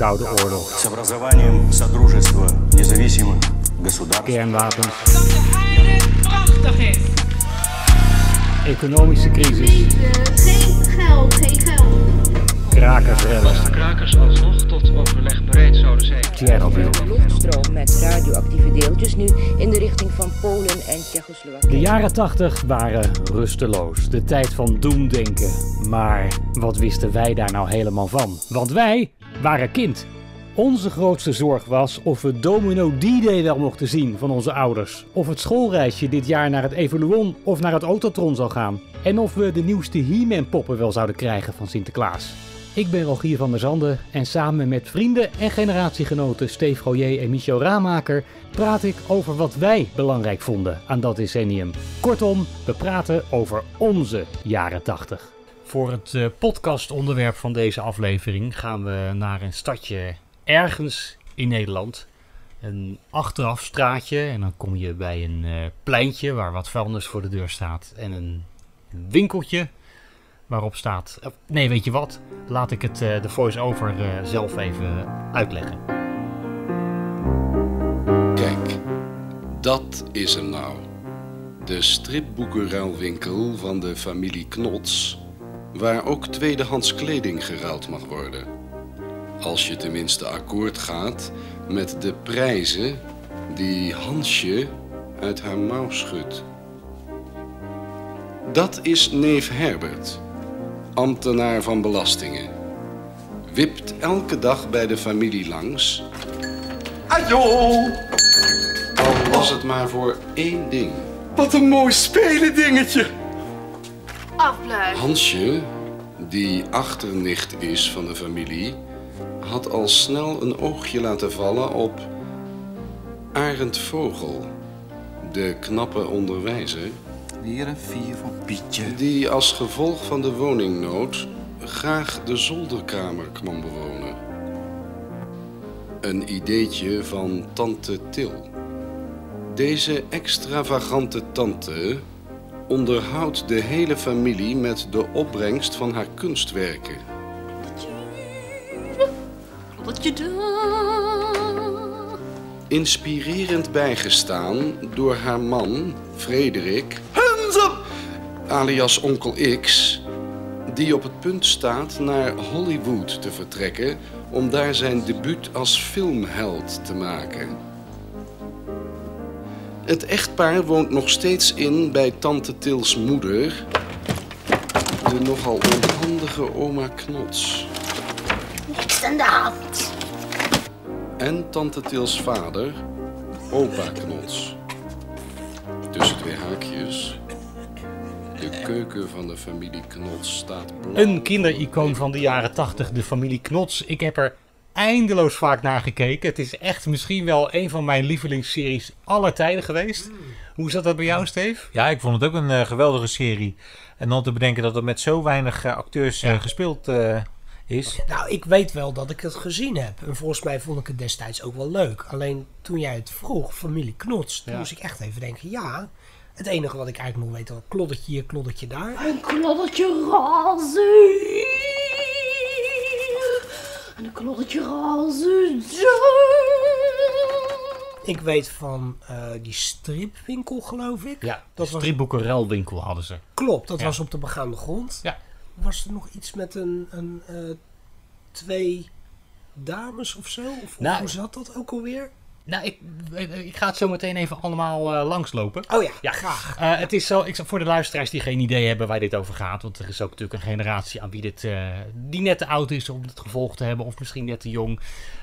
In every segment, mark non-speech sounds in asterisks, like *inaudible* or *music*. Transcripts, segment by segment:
Koude Oorlog. Kernwapens. Dat de heilig prachtig. Economische crisis. Geen geld, geen geld. Krakersrellen. Als de krakers alsnog tot overleg bereid zouden zijn. Tsjernobyl. Luchtstroom met radioactieve deeltjes nu in de richting van Polen en Tsjechoslowakije. De jaren 80 waren rusteloos. De tijd van doemdenken. Maar wat wisten wij daar nou helemaal van? Want wij waren kind. Onze grootste zorg was of we Domino D-Day wel mochten zien van onze ouders. Of het schoolreisje dit jaar naar het Evoluon of naar het Autotron zou gaan. En of we de nieuwste He-Man poppen wel zouden krijgen van Sinterklaas. Ik ben Rogier van der Zanden en samen met vrienden en generatiegenoten Steve Goyer en Michel Raamaker praat ik over wat wij belangrijk vonden aan dat decennium. Kortom, we praten over onze jaren 80. Voor het eh, podcastonderwerp van deze aflevering gaan we naar een stadje ergens in Nederland. Een achteraf straatje en dan kom je bij een eh, pleintje waar wat vuilnis voor de deur staat en een winkeltje waarop staat. eh, Nee, weet je wat? Laat ik het de voice-over zelf even uitleggen. Kijk, dat is hem nou. De stripboekenruilwinkel van de familie Knots, waar ook tweedehands kleding geruild mag worden. Als je tenminste akkoord gaat met de prijzen die Hansje uit haar mouw schudt. Dat is neef Herbert, ambtenaar van belastingen. Wipt elke dag bij de familie langs Ajo, Al was het maar voor één ding. wat een mooi spelen dingetje. Afblijven. Hansje, die achternicht is van de familie, had al snel een oogje laten vallen op Arend Vogel, de knappe onderwijzer, Weer een vier van Pietje. die als gevolg van de woningnood graag de zolderkamer kwam bewonen. Een ideetje van tante Til. Deze extravagante tante onderhoudt de hele familie met de opbrengst van haar kunstwerken. Wat je doet. Inspirerend bijgestaan door haar man, Frederik, alias Onkel X, die op het punt staat naar Hollywood te vertrekken om daar zijn debuut als filmheld te maken. Het echtpaar woont nog steeds in bij tante Tils moeder, de nogal onhandige oma Knots. Niks aan de hand. En tante Tils vader, opa Knots. Tussen twee haakjes. De keuken van de familie Knots staat blauw. Een kindericoon van de jaren 80, de familie Knots. Ik heb er eindeloos vaak naar gekeken. Het is echt misschien wel een van mijn lievelingsseries aller tijden geweest. Hoe zat dat bij jou, Steve? Ja, ik vond het ook een eh, geweldige serie. En dan te bedenken dat het met zo weinig eh, acteurs eh, gespeeld eh, is. Nou, ik weet wel dat ik het gezien heb. En volgens mij vond ik het destijds ook wel leuk. Alleen toen jij het vroeg, familie Knots, toen Ja. moest ik echt even denken, ja. Het enige wat ik eigenlijk nog weet, dat kloddertje hier, kloddertje daar. Een kloddertje roze hier. En een kloddertje roze. Ik weet van eh, die stripwinkel, geloof ik. Ja, dat stripboekenruilwinkel hadden ze. Klopt, dat Ja. was op de begaande grond. Ja. Was er nog iets met een, een eh, twee dames of zo? Of, of Nou, hoe zat dat ook alweer? Nou, ik, ik ga het zo meteen even allemaal eh, langslopen. Oh ja, Ja. graag. Eh, het is zo, ik, voor de luisteraars die geen idee hebben waar dit over gaat. Want er is ook natuurlijk een generatie aan wie dit, eh, die net te oud is om het gevolgd te hebben. Of misschien net te jong.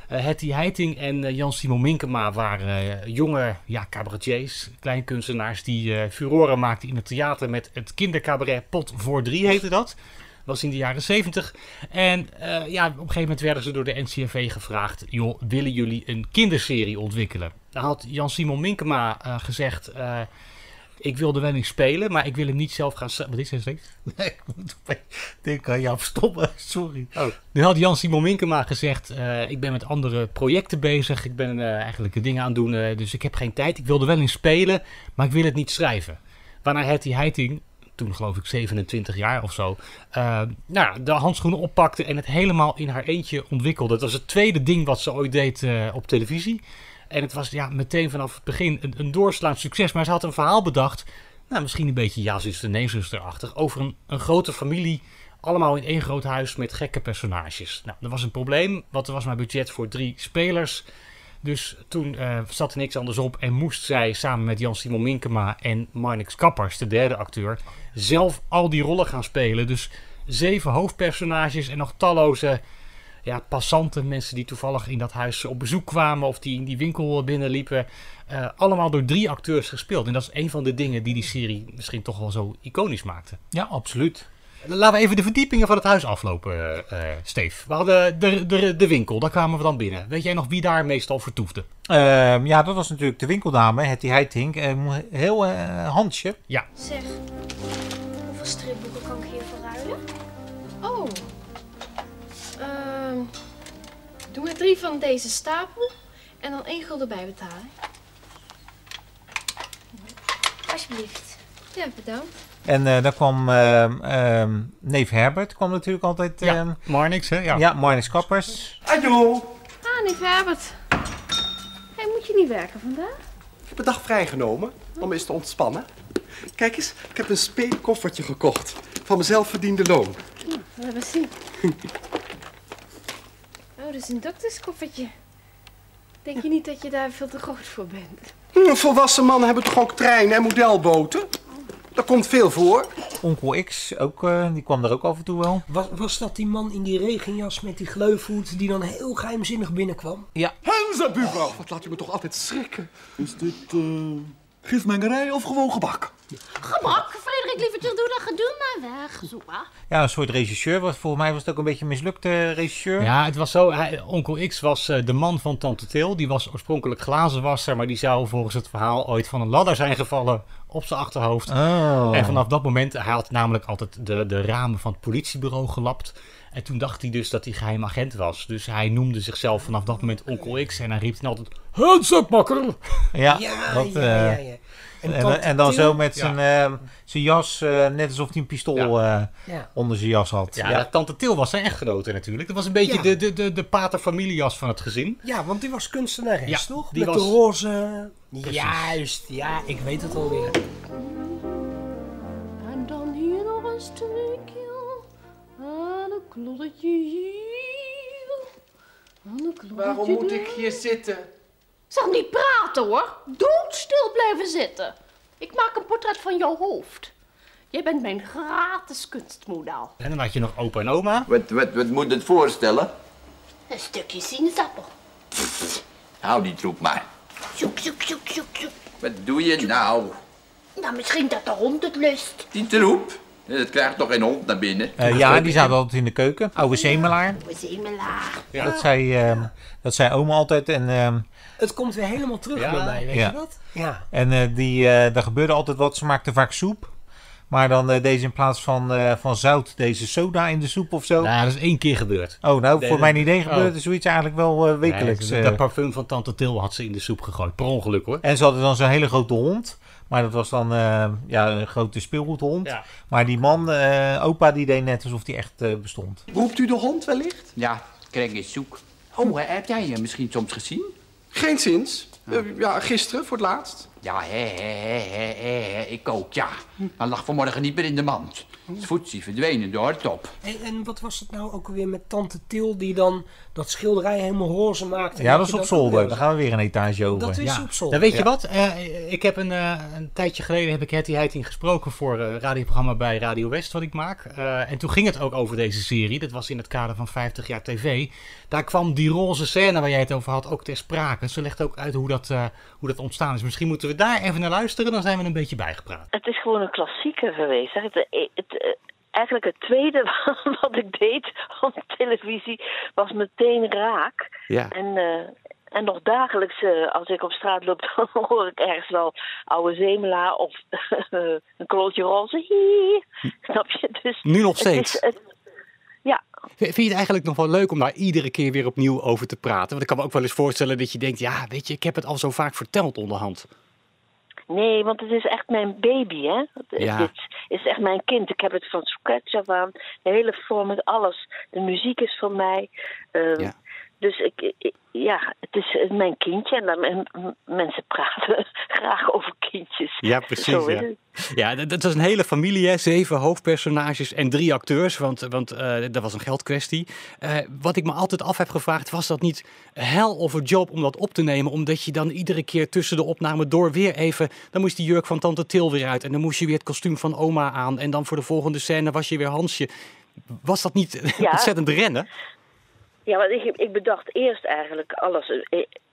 Eh Hetty Heiting en eh, Jan-Simon Minkema waren eh, jonge ja, cabaretiers, kleinkunstenaars die eh furoren maakten in het theater met het kindercabaret Pot voor Drie heette dat. Was in de jaren 70. En eh, ja, op een gegeven moment werden ze door de NCRV gevraagd: joh, willen jullie een kinderserie ontwikkelen? Dan had Jan-Simon Minkema eh, gezegd: eh, ik wilde wel eens spelen, maar ik wil hem niet zelf gaan. Wat is er steeds? *laughs* Nee, ik moet denk aan jou stoppen. Sorry. Oh. Nu had Jan-Simon Minkema gezegd: Ik ben met andere projecten bezig. Ik ben eh, eigenlijk dingen aan het doen. dus ik heb geen tijd. Ik wilde wel eens spelen, maar ik wil het niet schrijven. Waarna Hetty Heiting toen geloof ik 27 jaar of zo, eh, nou, de handschoenen oppakte en het helemaal in haar eentje ontwikkelde. Dat was het tweede ding wat ze ooit deed eh, op televisie. En het was ja, meteen vanaf het begin een, een doorslaand succes. Maar ze had een verhaal bedacht, nou, misschien een beetje ja-zuster, nee-zusterachtig, over een, een grote familie. Allemaal in één groot huis met gekke personages. Nou, er was een probleem, want er was maar budget voor drie spelers. Dus toen eh, zat er niks anders op en moest zij samen met Jan-Simon Minkema en Marnix Kappers, de derde acteur, zelf al die rollen gaan spelen. Dus zeven hoofdpersonages en nog talloze ja, passanten, mensen die toevallig in dat huis op bezoek kwamen of die in die winkel binnenliepen. eh, allemaal door drie acteurs gespeeld. En dat is een van de dingen die die serie misschien toch wel zo iconisch maakte. Ja, absoluut. Laten we even de verdiepingen van het huis aflopen, eh eh, Steve. We hadden de, de, de winkel, daar kwamen we dan binnen. Weet jij nog wie daar meestal vertoefde? Ehm, ja, dat was natuurlijk de winkeldame, Hetty Heiting. Ehm, heel eh Hansje. Ja. Zeg, hoeveel stripboeken kan ik hier verruilen? Oh. Ehm doe maar drie van deze stapel en dan één gulden bijbetalen. Alsjeblieft. Ja, bedankt. En eh daar kwam ehm, ehm, neef Herbert, kwam natuurlijk altijd. Ja, ehm, Marnix, hè? Ja. ja, Marnix Kappers. Ajo, Ah, neef Herbert. Hey, moet je niet werken vandaag? ik heb een dag vrijgenomen om eens te ontspannen. Kijk eens, ik heb een speelkoffertje gekocht van mijn zelfverdiende loon. Nou, laat maar zien. *laughs* Oh, dat is een dokterskoffertje. Denk je niet dat je daar veel te groot voor bent? Hm, volwassen mannen hebben toch ook treinen en modelboten? Daar komt veel voor. Onkel X, ook, eh, die kwam er ook af en toe wel. Was, was dat die man in die regenjas met die gleufhoed die dan heel geheimzinnig binnenkwam? Ja. Henza, buurvrouw. Wat laat u me toch altijd schrikken. Is dit uh, gifmengerij of gewoon gebak? Gebak, Frederik Lievertje, doe dat gedoe maar weg. Zoepa. Ja, een soort regisseur. Was, volgens mij was het ook een beetje een mislukte regisseur. Ja, het was zo. Hij, Onkel X was eh, de man van Tante Til. Die was oorspronkelijk glazenwasser, maar die zou volgens het verhaal ooit van een ladder zijn gevallen op zijn achterhoofd. Oh. En vanaf dat moment, hij had namelijk altijd de, de ramen van het politiebureau gelapt. En toen dacht hij dus dat hij geheim agent was. Dus hij noemde zichzelf vanaf dat moment Onkel X. En hij riep dan altijd, Hands up, makker! Ja, Ja, dat, ja, ja, eh, ja. En, En, dan zo met Ja. ehm, zijn jas, eh, net alsof hij een pistool eh, Ja. onder zijn jas had. Ja, Tante Til was zijn echtgenote natuurlijk. Dat was een beetje Ja. de, de, de, de paterfamilias van het gezin. Ja, want die was kunstenares, Ja, toch? die Met was- de roze... Juist, ja, ik weet het alweer. En dan hier nog een stukje. En een kloddetje hier. En een kloddetje Waarom moet ik hier zitten? Zeg niet praten hoor. Doodstil blijven zitten. Ik maak een portret van jouw hoofd. Jij bent mijn gratis kunstmodel. En dan had je nog opa en oma. Wat, wat, wat moet het voorstellen? Een stukje sinaasappel. Hou die troep maar. Zoek, zoek, zoek, zoek, zoek. Wat doe je nou? Nou, misschien dat de hond het lust. Die troep? Dat krijgt toch geen hond naar binnen? Eh, ja, die zaten altijd in de keuken. Oude zemelaar. We zemelaar. Dat, zei, ehm, dat zei oma altijd. En, ehm, Het komt weer helemaal terug Ja. bij mij, weet Ja. je dat? Ja. en eh, die, eh er gebeurde altijd wat. Ze maakte vaak soep. Maar dan eh, deze in plaats van, eh, van zout, deze soda in de soep of zo. Nou, dat is één keer gebeurd. Oh, nou, Nee, voor mijn idee gebeurde oh. er zoiets eigenlijk wel eh, wekelijks. Nee, dat parfum van Tante Til had ze in de soep gegooid. Per ongeluk hoor. En ze hadden dan zo'n hele grote hond. Maar dat was dan eh, ja, een grote speelgoedhond. Ja. Maar die man, eh, opa, die deed net alsof die echt eh, bestond. Roept u de hond wellicht? Ja, Kreng is zoek. Oh, heb jij hem misschien soms gezien? Geen zins. Eh, ja, gisteren voor het laatst. Ja, hè, hè, hè, hè, hè, ik ook, ja. Hij lag vanmorgen niet meer in de mand. Het voetsie verdwenen door het top. En, en wat was het nou ook alweer met tante Til die dan dat schilderij helemaal roze maakte? Ja, dat is op zolder. weer- Dan gaan we weer een etage over. Dat is Ja. op zolder. Dan weet je Ja. wat? Eh, ik heb een, eh, een tijdje geleden heb ik Hetty Heiting gesproken voor eh, een radioprogramma bij Radio West wat ik maak. Eh, en toen ging het ook over deze serie. Dat was in het kader van 50 jaar tv. Daar kwam die roze scène waar jij het over had ook ter sprake. Ze legt ook uit hoe dat, eh, hoe dat ontstaan is. Misschien moeten we daar even naar luisteren. Dan zijn we een beetje bijgepraat. Het is gewoon een klassieker geweest. hè. Het, het, het, eigenlijk het tweede *laughs* wat ik deed op televisie was meteen raak. Ja. En, eh, en nog dagelijks, eh, als ik op straat loop, *laughs* dan hoor ik ergens wel oude zemelaar of *laughs* een klootje roze. Hie. Snap je? Dus Nu nog het is- steeds. het- ja, Vind je het eigenlijk nog wel leuk om daar iedere keer weer opnieuw over te praten? Want ik kan me ook wel eens voorstellen dat je denkt, ja, weet je, ik heb het al zo vaak verteld onderhand. Nee, want het is echt mijn baby, hè? Ja. Dit is echt mijn kind. Ik heb het van scratch af aan. De hele vorm, alles. De muziek is van mij. Ehm, Ja. Dus ik, ik- ja, het is eh, mijn kindje. En dan, mensen praten *laughs* graag over kindjes. Ja, precies. Ja, dat, dat was een hele familie, hè? zeven hoofdpersonages en drie acteurs, want, want eh, dat was een geldkwestie. Eh, wat ik me altijd af heb gevraagd, was dat niet hell of a job om dat op te nemen? Omdat je dan iedere keer tussen de opname door weer even, dan moest die jurk van tante Til weer uit en dan moest je weer het kostuum van oma aan en dan voor de volgende scène was je weer Hansje. Was dat niet Ja. *laughs* ontzettend rennen? Ja, want ik, ik bedacht eerst eigenlijk alles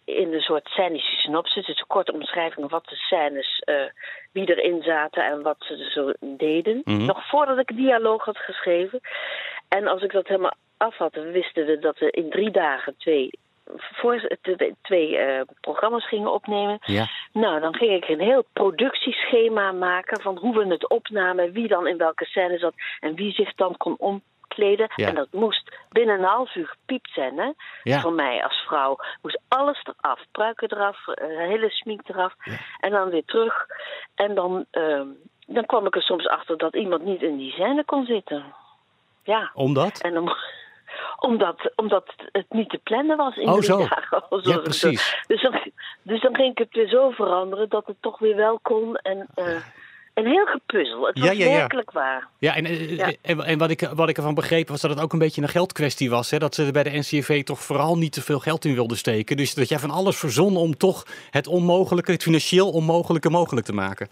in een soort scenische synopsis. Dus een korte omschrijving van wat de scènes, eh, wie erin zaten en wat ze zo deden. Mhm. Nog voordat ik dialoog had geschreven. En als ik dat helemaal af had, wisten we dat we in drie dagen twee, voor, twee, twee eh, programma's gingen opnemen. Ja. Nou, dan ging ik een heel productieschema maken van hoe we het opnamen, wie dan in welke scène zat en wie zich dan kon Ja. En dat moest binnen een half uur gepiept zijn, hè? Ja. Voor mij als vrouw moest alles eraf, pruiken eraf, eh, hele smink eraf en dan weer terug. En dan, ehm, dan kwam ik er soms achter dat iemand niet in die scène kon zitten. Ja. Omdat? En dan, *laughs* omdat, omdat het niet te plannen was in Oh, drie zo. *laughs* dagen. Ja, zo. precies. Dus dan, dus dan ging ik het weer zo veranderen dat het toch weer wel kon. En, eh een heel gepuzzel. Het Ja, was ja, ja. werkelijk waar. Ja, en, eh, Ja. en, en wat, ik, wat ik ervan begreep was dat het ook een beetje een geldkwestie was. Hè? Dat ze bij de NCV toch vooral niet te veel geld in wilden steken. Dus dat jij van alles verzon om toch het onmogelijke, het financieel onmogelijke mogelijk te maken.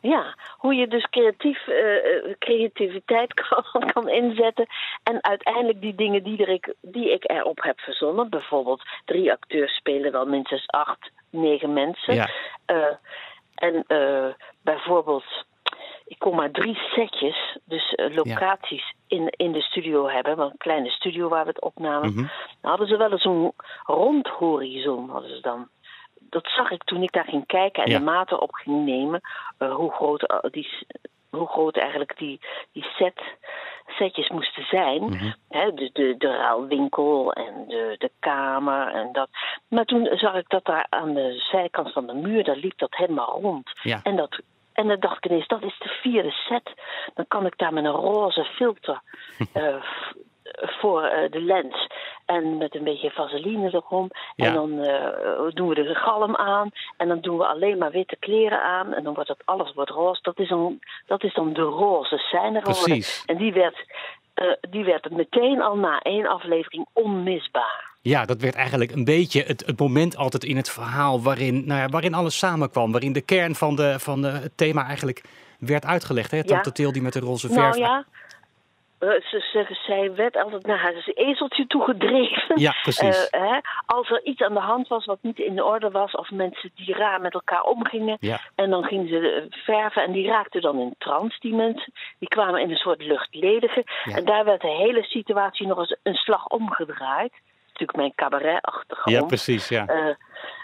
Ja, hoe je dus creatief, eh, eh, creativiteit *laughs* kan, kan inzetten. En uiteindelijk die dingen die, er ik, die ik erop heb verzonnen. Bijvoorbeeld drie acteurs spelen wel minstens acht, negen mensen. Ja. Eh, en eh, bijvoorbeeld, ik kon maar drie setjes, dus eh, locaties in, in de studio hebben. Want een kleine studio waar we het opnamen. Mhm. Dan hadden ze wel eens zo'n rondhorizon, hadden ze dan. Dat zag ik toen ik daar ging kijken en Ja. de maten op ging nemen. eh, hoe, groot, die, hoe groot eigenlijk die, die set, setjes moesten zijn. Hè, dus de, de ruilwinkel en de, de kamer en dat. Maar toen zag ik dat daar aan de zijkant van de muur, daar liep dat helemaal rond. Ja. En, dat, en dan dacht ik ineens, dat is de vierde set. Dan kan ik daar met een roze filter *laughs* eh, voor eh, de lens. En met een beetje vaseline erom. Ja. En dan eh, doen we de galm aan. En dan doen we alleen maar witte kleren aan. En dan wordt dat alles wordt roze. Dat is dan, dat is dan de roze scène geworden. En die werd, eh, die werd meteen al na één aflevering onmisbaar. Ja, dat werd eigenlijk een beetje het, het moment altijd in het verhaal waarin, nou ja, waarin alles samenkwam. Waarin de kern van, de, van de, het thema eigenlijk werd uitgelegd. Hè? Tante Til die met de roze verf. Nou ja, ze, ze, zij werd altijd naar haar ezeltje toe gedreven. Ja, precies. Eh, hè, als er iets aan de hand was wat niet in orde was, of mensen die raar met elkaar omgingen. Ja. En dan gingen ze eh, verven en die raakten dan in trance, die mensen. Die kwamen in een soort luchtledige. Ja. En daar werd de hele situatie nog eens een slag omgedraaid. Natuurlijk mijn cabaret-achtige Ja, precies, ja. Eh,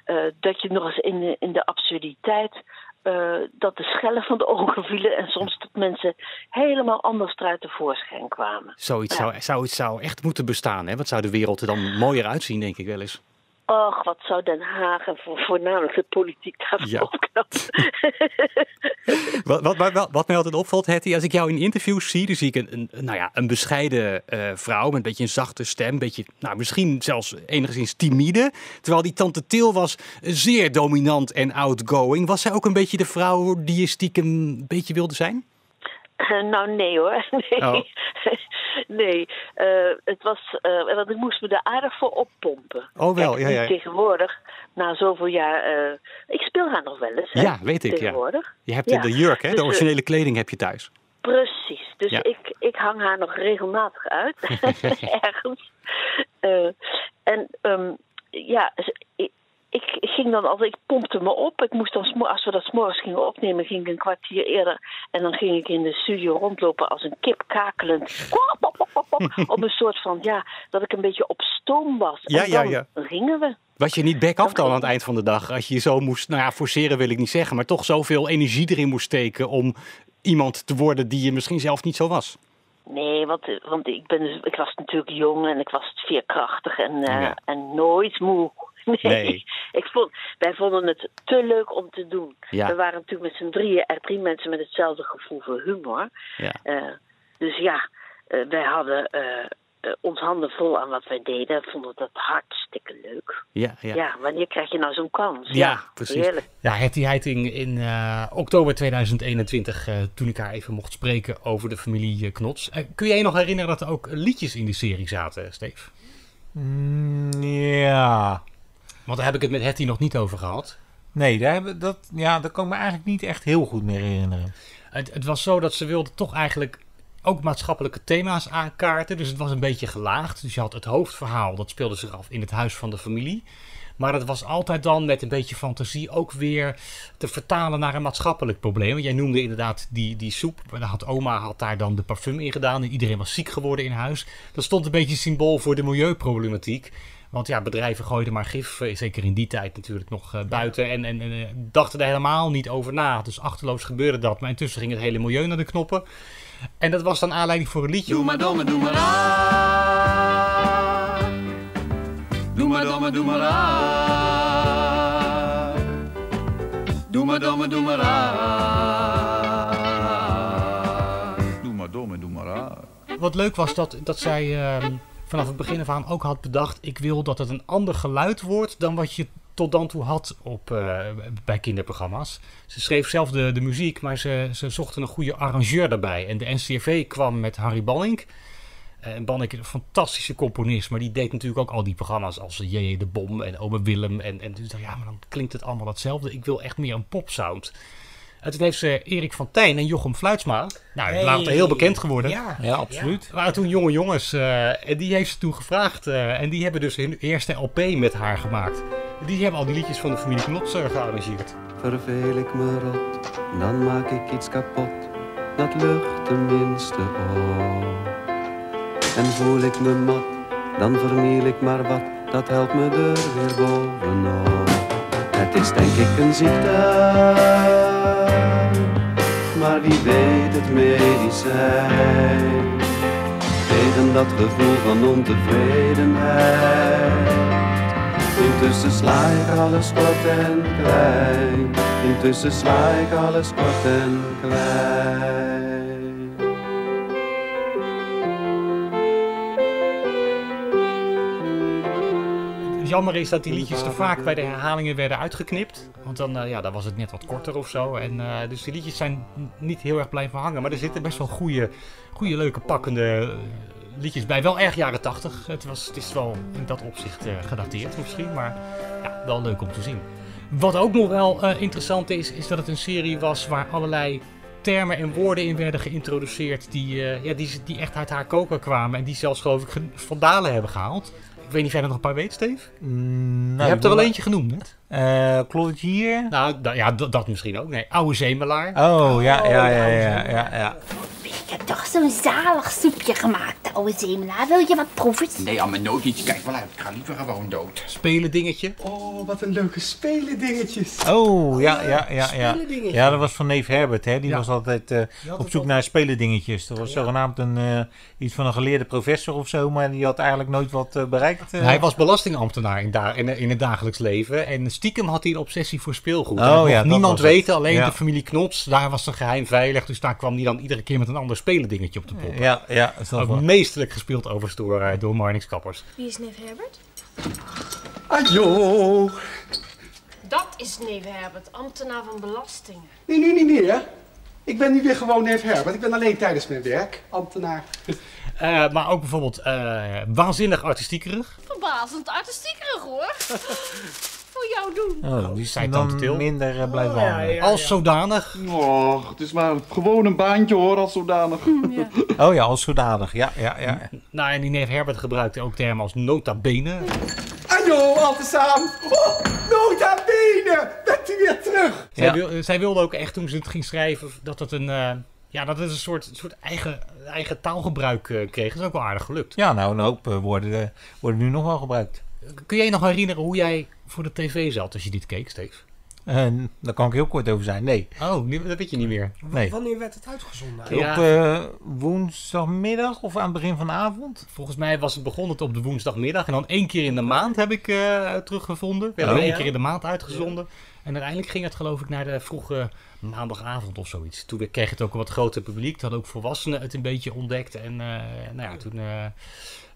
eh, dat je nog eens in de, in de absurditeit. Eh, dat de schellen van de ogen vielen en soms dat mensen helemaal anders eruit tevoorschijn kwamen. Zoiets Ja. zou, zou, zou echt moeten bestaan. Hè? Wat zou de wereld er dan mooier uitzien, denk ik wel eens. Och, wat zou Den Haag en voor, voornamelijk de politiek daarvan Ja. *laughs* Wat, wat, wat, wat mij altijd opvalt, Hetty, als ik jou in interviews zie, dan zie ik een, een, nou ja, een bescheiden eh, vrouw met een beetje een zachte stem. Een beetje, nou, misschien zelfs enigszins timide. Terwijl die tante Til was zeer dominant en outgoing. Was zij ook een beetje de vrouw die je stiekem een beetje wilde zijn? Eh, nou, nee hoor. *laughs* Nee. Oh. *laughs* nee. eh, het was, eh, want ik moest me er aardig voor oppompen. Oh, wel, Kijk, ja, ja. Tegenwoordig, na zoveel jaar. eh, ik speel haar nog wel eens. hè, Ja, weet ik, ja. Tegenwoordig. Je hebt Ja. de jurk, hè? Dus, De eh, originele kleding heb je thuis. Precies. Dus Ja. ik, ik hang haar nog regelmatig uit. *laughs* *laughs* Ergens. En ehm, ja, ik, ging dan altijd, ik pompte me op. Ik moest dan, als we dat s'morgens gingen opnemen, ging ik een kwartier eerder. En dan ging ik in de studio rondlopen als een kip kakelend. *laughs* Op een soort van, ja, dat ik een beetje op stoom was. Ja, en ja, dan ja. gingen we. Was je niet back-off dan aan het eind van de dag? Als je zo moest, nou ja, forceren wil ik niet zeggen, maar toch zoveel energie erin moest steken om iemand te worden die je misschien zelf niet zo was. Nee, want, want ik, ben, dus- ik was natuurlijk jong en ik was veerkrachtig en, eh, Ja. en nooit moe. *laughs* Nee. Nee. Ik vond, wij vonden het te leuk om te doen. Ja. We waren natuurlijk met z'n drieën er drie mensen met hetzelfde gevoel voor humor. Ja. Eh, dus ja, eh, wij hadden eh, eh, ons handen vol aan wat wij deden. Vonden dat hartstikke leuk. Ja, ja. Ja, wanneer krijg je nou zo'n kans? Ja, precies. Heerlijk. Ja, Hetty Heiting in eh, oktober 2021, eh, toen ik haar even mocht spreken over de familie Knots. Kun jij je nog herinneren dat er ook liedjes in die serie zaten, Steve? Mm, ja. Want daar heb ik het met Hetty nog niet over gehad. Nee, daar, hebben, dat, ja, dat kan ik me eigenlijk niet echt heel goed meer herinneren. Het, het was zo dat ze wilde toch eigenlijk ook maatschappelijke thema's aankaarten. Dus het was een beetje gelaagd. Dus je had het hoofdverhaal, dat speelde zich af in het huis van de familie. Maar dat was altijd dan met een beetje fantasie ook weer te vertalen naar een maatschappelijk probleem. Want Jij noemde inderdaad die, die soep. Had oma had daar dan de parfum in gedaan. En iedereen was ziek geworden in huis. Dat stond een beetje symbool voor de milieuproblematiek. Want ja, bedrijven gooiden maar gif, eh, zeker in die tijd natuurlijk nog eh, buiten. En, en, en eh, dachten er helemaal niet over na. Dus achterloos gebeurde dat. Maar intussen ging het hele milieu naar de knoppen. En dat was dan aanleiding voor een liedje. Doe maar domme, doe maar aan. Doe maar domme, doe maar aan. Doe maar domme, doe maar aan. Doe maar dom en doe maar aan. Wat leuk was dat, dat zij ehm, vanaf het begin af ook had bedacht... ik wil dat het een ander geluid wordt dan wat je tot dan toe had op, eh, bij kinderprogramma's. Ze schreef zelf de, de muziek, maar ze, ze zochten een goede arrangeur daarbij. En de NCRV kwam met Harry Ballink. Eh, En Banneke, een fantastische componist, maar die deed natuurlijk ook al die programma's als J.J. de Bom en Ome Willem. En, en dacht, ja, maar dan klinkt het allemaal hetzelfde. Ik wil echt meer een popsound. En toen heeft ze Erik van Tijn en Jochem Fluitsma, nou, Hey. later heel bekend geworden. Ja. Ja, absoluut. waren toen jonge jongens eh, en die heeft ze toen gevraagd. eh, en die hebben dus hun eerste LP met haar gemaakt. Die hebben al die liedjes van de familie Knots gearrangeerd. Verveel ik me rot, dan maak ik iets kapot. Dat lucht tenminste op. En voel ik me mat, dan verniel ik maar wat. Dat helpt me er weer bovenop. Het is denk ik een ziekte, wie weet het medicijn. Tegen dat gevoel van ontevredenheid. Intussen sla ik alles kort en klein. Intussen sla ik alles kort en klein. Jammer is dat die liedjes te vaak bij de herhalingen werden uitgeknipt. Want dan, eh, ja, dan was het net wat korter of zo. En, eh, dus die liedjes zijn niet heel erg blijven hangen. Maar er zitten best wel goede, goede leuke, pakkende eh, liedjes bij. Wel erg jaren tachtig. Het, was, het is wel in dat opzicht gedateerd misschien. Maar ja, wel leuk om te zien. Wat ook nog wel interessant is, is dat het een serie was waar allerlei termen en woorden in werden geïntroduceerd die, ja, die, die echt uit haar koker kwamen. En die zelfs geloof ik ge- vandalen hebben gehaald. Ik weet niet of jij er nog een paar weet, Steve? Mm, Je hebt er wel eentje genoemd net. Uh, klopt hier? Nou, da- ja, d- dat misschien ook. Nee, oude zemelaar. Oh, ja, ja, ja, ja, ja, ja. Ik heb toch zo'n zalig soepje gemaakt, oude zemelaar. Wil je wat proeven? Nee, aan mijn nood iets. Kijk wel uit. Ik ga liever gewoon dood. Spelen dingetje. Oh, wat een leuke spelen dingetjes. Oh, ja, ja, ja, ja. Ja, dat was van neef Herbert, hè. Die Ja. was altijd eh, op zoek naar spelendingetjes. Dat was zogenaamd een, eh, iets van een geleerde professor of zo, maar die had eigenlijk nooit wat eh, bereikt. Hij was belastingambtenaar in, da- in, in het dagelijks leven. En stiekem had hij een obsessie voor speelgoed. Oh, ja, niemand was weten, alleen Ja. de familie Knots. Daar was ze geheim veilig. Dus daar kwam hij dan iedere keer met een ander spelendingetje op de poppen. Ja, ja. dat is Ook wel- meesterlijk gespeeld overigens door, door Marnix Kappers. Wie is neef Herbert? Ajo. Dat is neef Herbert, ambtenaar van belastingen. Nee, nu niet meer. Ik ben nu weer gewoon neef Herbert. Ik ben alleen tijdens mijn werk ambtenaar. Eh, maar ook bijvoorbeeld eh, waanzinnig artistiekerig. Verbazend artistiekerig hoor. Voor jou doen. Oh, die Zei zijn dan Til. minder eh, blijven Oh, ja, hangen. ja, Als zodanig. Och, het is maar gewoon een baantje hoor, als zodanig. *laughs* Oh ja, als zodanig. Ja, ja, ja. Nou, en die neef Herbert gebruikte ook termen als nota bene. Ajo, al te samen. Oh, nota bene. Bent u weer terug? Zij, wil- zij wilde ook echt toen ze het ging schrijven dat het een, eh, ja, dat het een soort, soort eigen, eigen taalgebruik eh, kreeg. Dat is ook wel aardig gelukt. Ja, nou, een hoop eh, worden, eh, worden nu nog wel gebruikt. Kun jij je nog herinneren hoe jij voor de tv zat als je dit keek, Steve? En daar kan ik heel kort over zijn. Nee. Oh, nu- dat weet je niet meer. Nee. Wanneer werd het uitgezonden? Op eh, woensdagmiddag of aan het begin van de avond? Volgens mij was het begonnen op de woensdagmiddag. En dan één keer in de maand heb ik eh, teruggevonden. We hebben Oh. één keer in de maand uitgezonden. En uiteindelijk ging het geloof ik naar de vroege maandagavond of zoiets. Toen kreeg het ook een wat groter publiek. Toen hadden ook volwassenen het een beetje ontdekt. En eh, nou ja, toen, eh,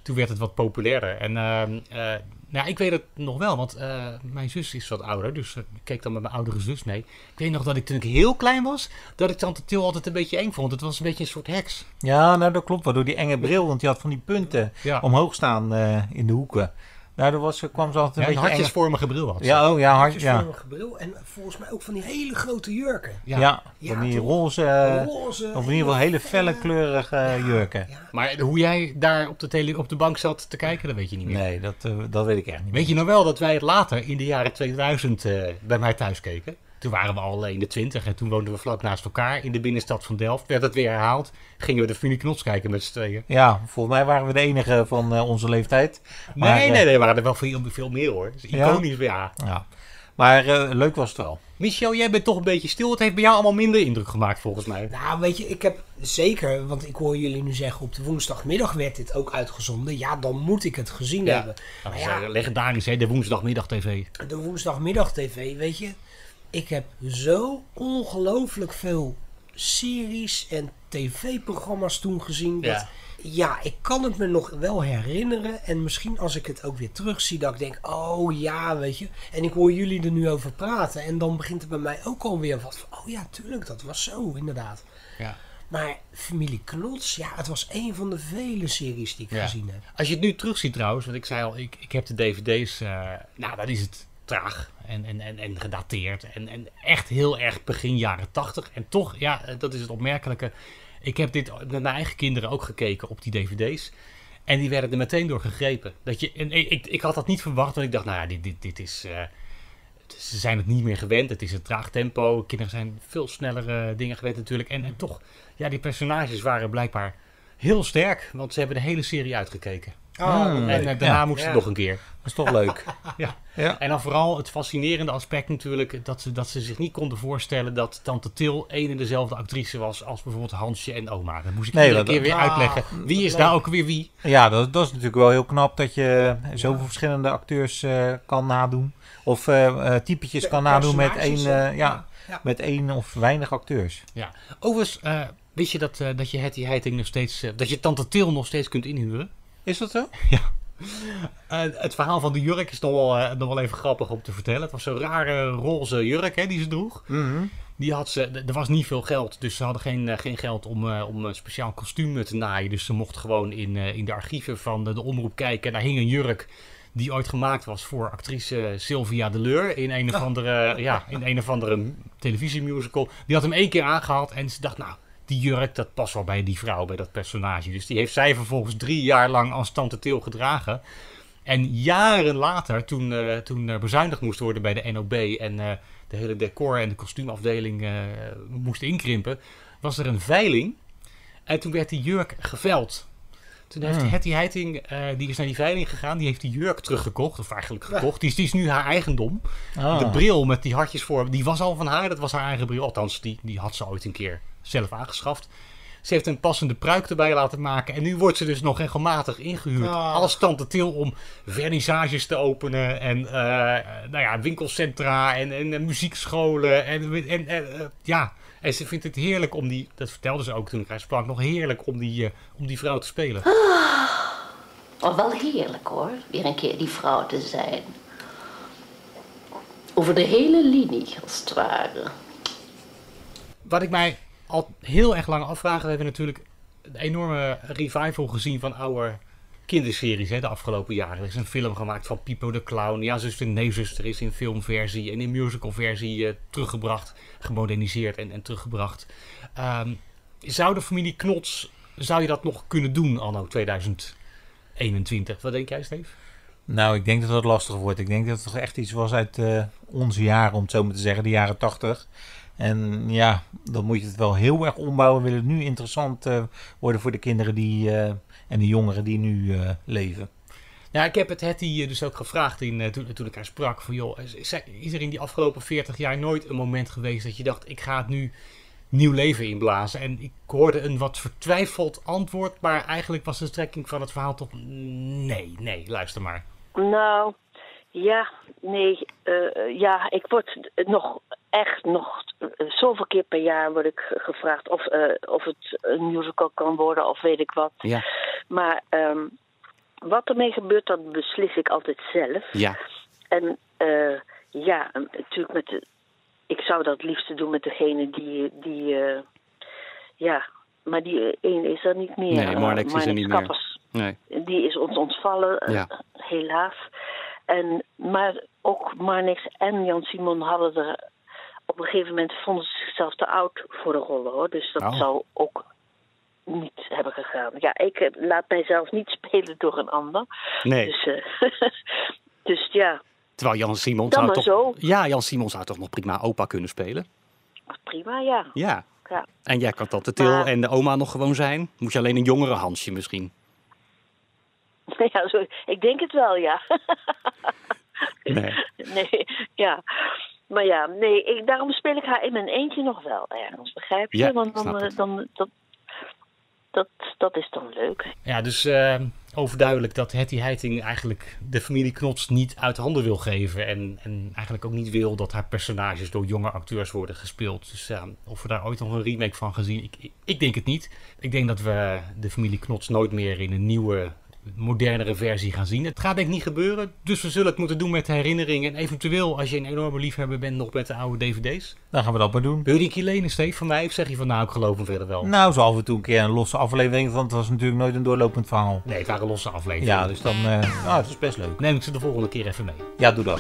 toen werd het wat populairder. En ehm, eh, nou, ik weet het nog wel, want eh, mijn zus is wat ouder. Dus eh, ik keek dan met mijn oudere zus mee. Ik weet nog dat ik toen ik heel klein was, dat ik Tante Til altijd een beetje eng vond. Het was een beetje een soort heks. Ja, nou dat klopt. Waardoor die enge bril, want die had van die punten Ja. omhoog staan in de hoeken. Daardoor was, kwam ze altijd een Ja, een beetje eng- hartjesvormige bril had ze. Ja, oh ja, hart, ja. Hartjesvormige bril en volgens mij ook van die hele grote jurken. Ja, van die Roze, of in ieder geval hele felle kleurige jurken. Maar hoe jij daar op de, tele, op de bank zat te kijken, dat weet je niet meer. Nee, dat, eh, dat weet ik echt niet Weet je nou wel dat wij het later in de jaren 2000 eh, bij mij thuis keken? Toen waren we al in de twintig en toen woonden we vlak naast elkaar in de binnenstad van Delft. Werd het weer herhaald. Gingen we de familie Knots kijken met z'n tweeën. Ja, volgens mij waren we de enige van eh, onze leeftijd. Nee, Maar, nee, eh, nee, er waren er wel veel, veel meer hoor. Het is Ja? iconisch, ja. Ja. Maar eh, leuk was het wel. Michel, jij bent toch een beetje stil. Het heeft bij jou allemaal minder indruk gemaakt volgens mij. Nou, weet je, ik heb zeker, want ik hoor jullie nu zeggen, op de woensdagmiddag werd dit ook uitgezonden. Ja, dan moet ik het gezien Ja. hebben. Dat Maar is ja, legendarisch, hè? De woensdagmiddag TV. de woensdagmiddag tv, weet je, ik heb zo ongelooflijk veel series en tv-programma's toen gezien. Dat, Ja. ja. ik kan het me nog wel herinneren. En misschien als ik het ook weer terugzie, dat ik denk, oh ja, weet je. En ik hoor jullie er nu over praten. En dan begint er bij mij ook alweer wat van, oh ja, tuurlijk, dat was zo, inderdaad. Ja. Maar Familie Knots, ja, het was een van de vele series die ik Ja. gezien heb. Als je het nu terugziet trouwens, want ik zei al, ik, ik heb de dvd's, eh, nou dan is het traag en, en, en, en gedateerd en, en echt heel erg begin jaren tachtig. En toch, ja, eh, dat is het opmerkelijke. Ik heb dit met mijn eigen kinderen ook gekeken op die dvd's. En die werden er meteen door gegrepen. Dat je, en ik, ik, had dat niet verwacht, want ik dacht, nou ja, dit, dit, dit is... eh, ze zijn het niet meer gewend. Het is een traag tempo. Kinderen zijn veel snellere dingen gewend natuurlijk. En, en toch, ja, die personages waren blijkbaar heel sterk. Want ze hebben de hele serie uitgekeken. Oh, en leuk. eh, daarna Ja. moest het nog een keer. Dat is toch leuk. *laughs* Ja. Ja. En dan vooral het fascinerende aspect natuurlijk... Dat ze, dat ze zich niet konden voorstellen dat Tante Til... één en dezelfde actrice was als bijvoorbeeld Hansje en oma. Dat moest ik Nee, iedere dat- keer weer Ah, uitleggen. Wie is nou ook weer wie? Ja, dat, dat is natuurlijk wel heel knap dat je zoveel verschillende acteurs eh, kan nadoen. Of eh eh, typetjes De kan nadoen met één, eh, ja, met één of weinig acteurs. Ja. Overigens, eh, wist je dat, eh, dat je Hetty Heiting nog steeds... eh, dat je Tante Til nog steeds kunt inhuren? Is dat zo? *laughs* Ja. Eh, het verhaal van de jurk is nog wel, eh, nog wel even grappig om te vertellen. Het was zo'n rare roze jurk hè, die ze droeg. Mhm. Die had ze, er was niet veel geld, dus ze hadden geen, eh, geen geld om, om een speciaal kostuum te naaien. Dus ze mochten gewoon in, in de archieven van de, de omroep kijken. Daar hing een jurk die ooit gemaakt was voor actrice Sylvia Deleur in een of andere, ja, in een of andere televisiemusical. Die had hem één keer aangehad en ze dacht, nou, die jurk, dat past wel bij die vrouw, bij dat personage. Dus die heeft zij vervolgens drie jaar lang als Tante Til gedragen. En jaren later, toen, eh, toen er bezuinigd moest worden bij de NOB en eh, de hele decor- en de kostuumafdeling eh, moest inkrimpen, was er een veiling. En toen werd die jurk geveld. Toen heeft Hmm. Hetty Heiting, eh, die is naar die veiling gegaan, die heeft die jurk teruggekocht, of eigenlijk gekocht. Die is, die is nu haar eigendom. Ah. De bril met die hartjes voor, die was al van haar, dat was haar eigen bril. Althans, die, die had ze ooit een keer zelf aangeschaft. Ze heeft een passende pruik erbij laten maken. En nu wordt ze dus nog regelmatig ingehuurd Ah. als tante Til om vernissages te openen. En eh, nou ja, winkelcentra en, en, en muziekscholen. En, en, en, eh, ja, en ze vindt het heerlijk om die, dat vertelde ze ook toen ik haar sprak, nog heerlijk om die, eh, om die vrouw te spelen. Oh, wel heerlijk hoor, weer een keer die vrouw te zijn. Over de hele linie, als het ware. Wat ik mij al heel erg lang afvraag, we hebben natuurlijk een enorme revival gezien van oude kinderseries hè, de afgelopen jaren. Er is een film gemaakt van Pipo de Clown. Ja, zuster, nee, zuster is in filmversie en in musicalversie eh, teruggebracht, gemoderniseerd en, en teruggebracht. Ehm, zou de familie Knots, zou je dat nog kunnen doen anno 2021? Wat denk jij, Steve? Nou, ik denk dat dat lastig wordt. Ik denk dat het toch echt iets was uit eh, onze jaren, om het zo maar te zeggen, de jaren tachtig. En ja, dan moet je het wel heel erg ombouwen. Wil het nu interessant eh, worden voor de kinderen die, eh, en de jongeren die nu eh, leven. Ja, ik heb het Hetty dus ook gevraagd in, eh, toen, toen ik haar sprak. Van, joh, is, is er- in die afgelopen 40 jaar nooit een moment geweest dat je dacht, ik ga het nu nieuw leven inblazen? En ik hoorde een wat vertwijfeld antwoord, maar eigenlijk was de strekking van het verhaal toch, nee, nee, luister maar. Nou, ja, nee, eh, ja, ik word nog echt nog zoveel keer per jaar word ik ge- gevraagd of, eh, of het een musical kan worden of weet ik wat. Ja. Maar ehm, wat ermee gebeurt, dat beslis ik altijd zelf. Ja. En eh, ja, natuurlijk met de, ik zou dat het liefste doen met degene die, die eh, ja, maar die ene is er niet meer. Nee, Marnix is er niet meer. Nee. die is ons ontvallen, Ja. helaas. En, maar ook Marnix en Jan Simon hadden er... Op een gegeven moment vonden ze zichzelf te oud voor de rollen, hoor. Dus dat Oh. zou ook niet hebben gegaan. Ja, ik heb, laat mijzelf niet *laughs* spelen door een ander. Nee. Dus, eh, *laughs* dus ja, Terwijl Jan Simon Dan zou toch... zo. Ja, Jan Simon zou toch nog prima opa kunnen spelen? prima, ja. Ja. ja. En jij kan tante Til Maar- en de oma nog gewoon zijn? Moet je alleen een jongere Hansje misschien? *laughs* ja zo, ik denk het wel, ja. Nee. nee, ja. Maar ja, nee, ik, daarom speel ik haar in mijn eentje nog wel ergens, begrijp je? Ja, Want dan, snap eh, dan, dat, dat, dat is dan leuk. Ja, dus eh, overduidelijk dat Hetty Heiting eigenlijk de familie Knots niet uit handen wil geven. En, en eigenlijk ook niet wil dat haar personages door jonge acteurs worden gespeeld. Dus ja, of we daar ooit nog een remake van gaan zien, ik, ik, ik denk het niet. Ik denk dat we de familie Knots nooit meer in een nieuwe, modernere versie gaan zien. Het gaat denk ik niet gebeuren. Dus we zullen het moeten doen met herinneringen. En eventueel, als je een enorme liefhebber bent, nog met de oude dvd's. Dan gaan we dat maar doen. Wil je die een keer lenen, Steve, van mij? Of zeg je van, nou, ik geloof hem verder wel? Nou, zo af en toe een keer een losse aflevering, want het was natuurlijk nooit een doorlopend verhaal. Nee, het waren losse afleveringen. Ja, dus dan, eh ah, het is best leuk. Neem ik ze de volgende keer even mee. Ja, doe dat.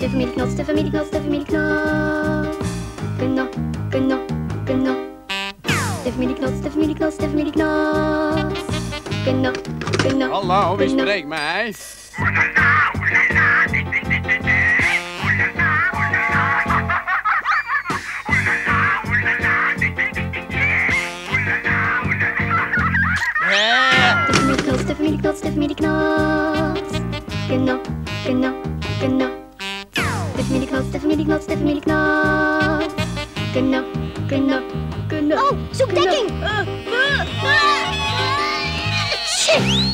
De familie Knots, de familie Knots, de familie Knots. Knop, knop, knop. De familie Knots, de familie Knots, de familie Knots. Knop, knop, Hallo, wie spreekt mij? De familie Knots, de familie Knots, de familie Knots. Knop, knop, knop. De familie Knots, de familie Knots, de familie Knots. Knop, knop, knop. Oh, zoek dekking! Hey!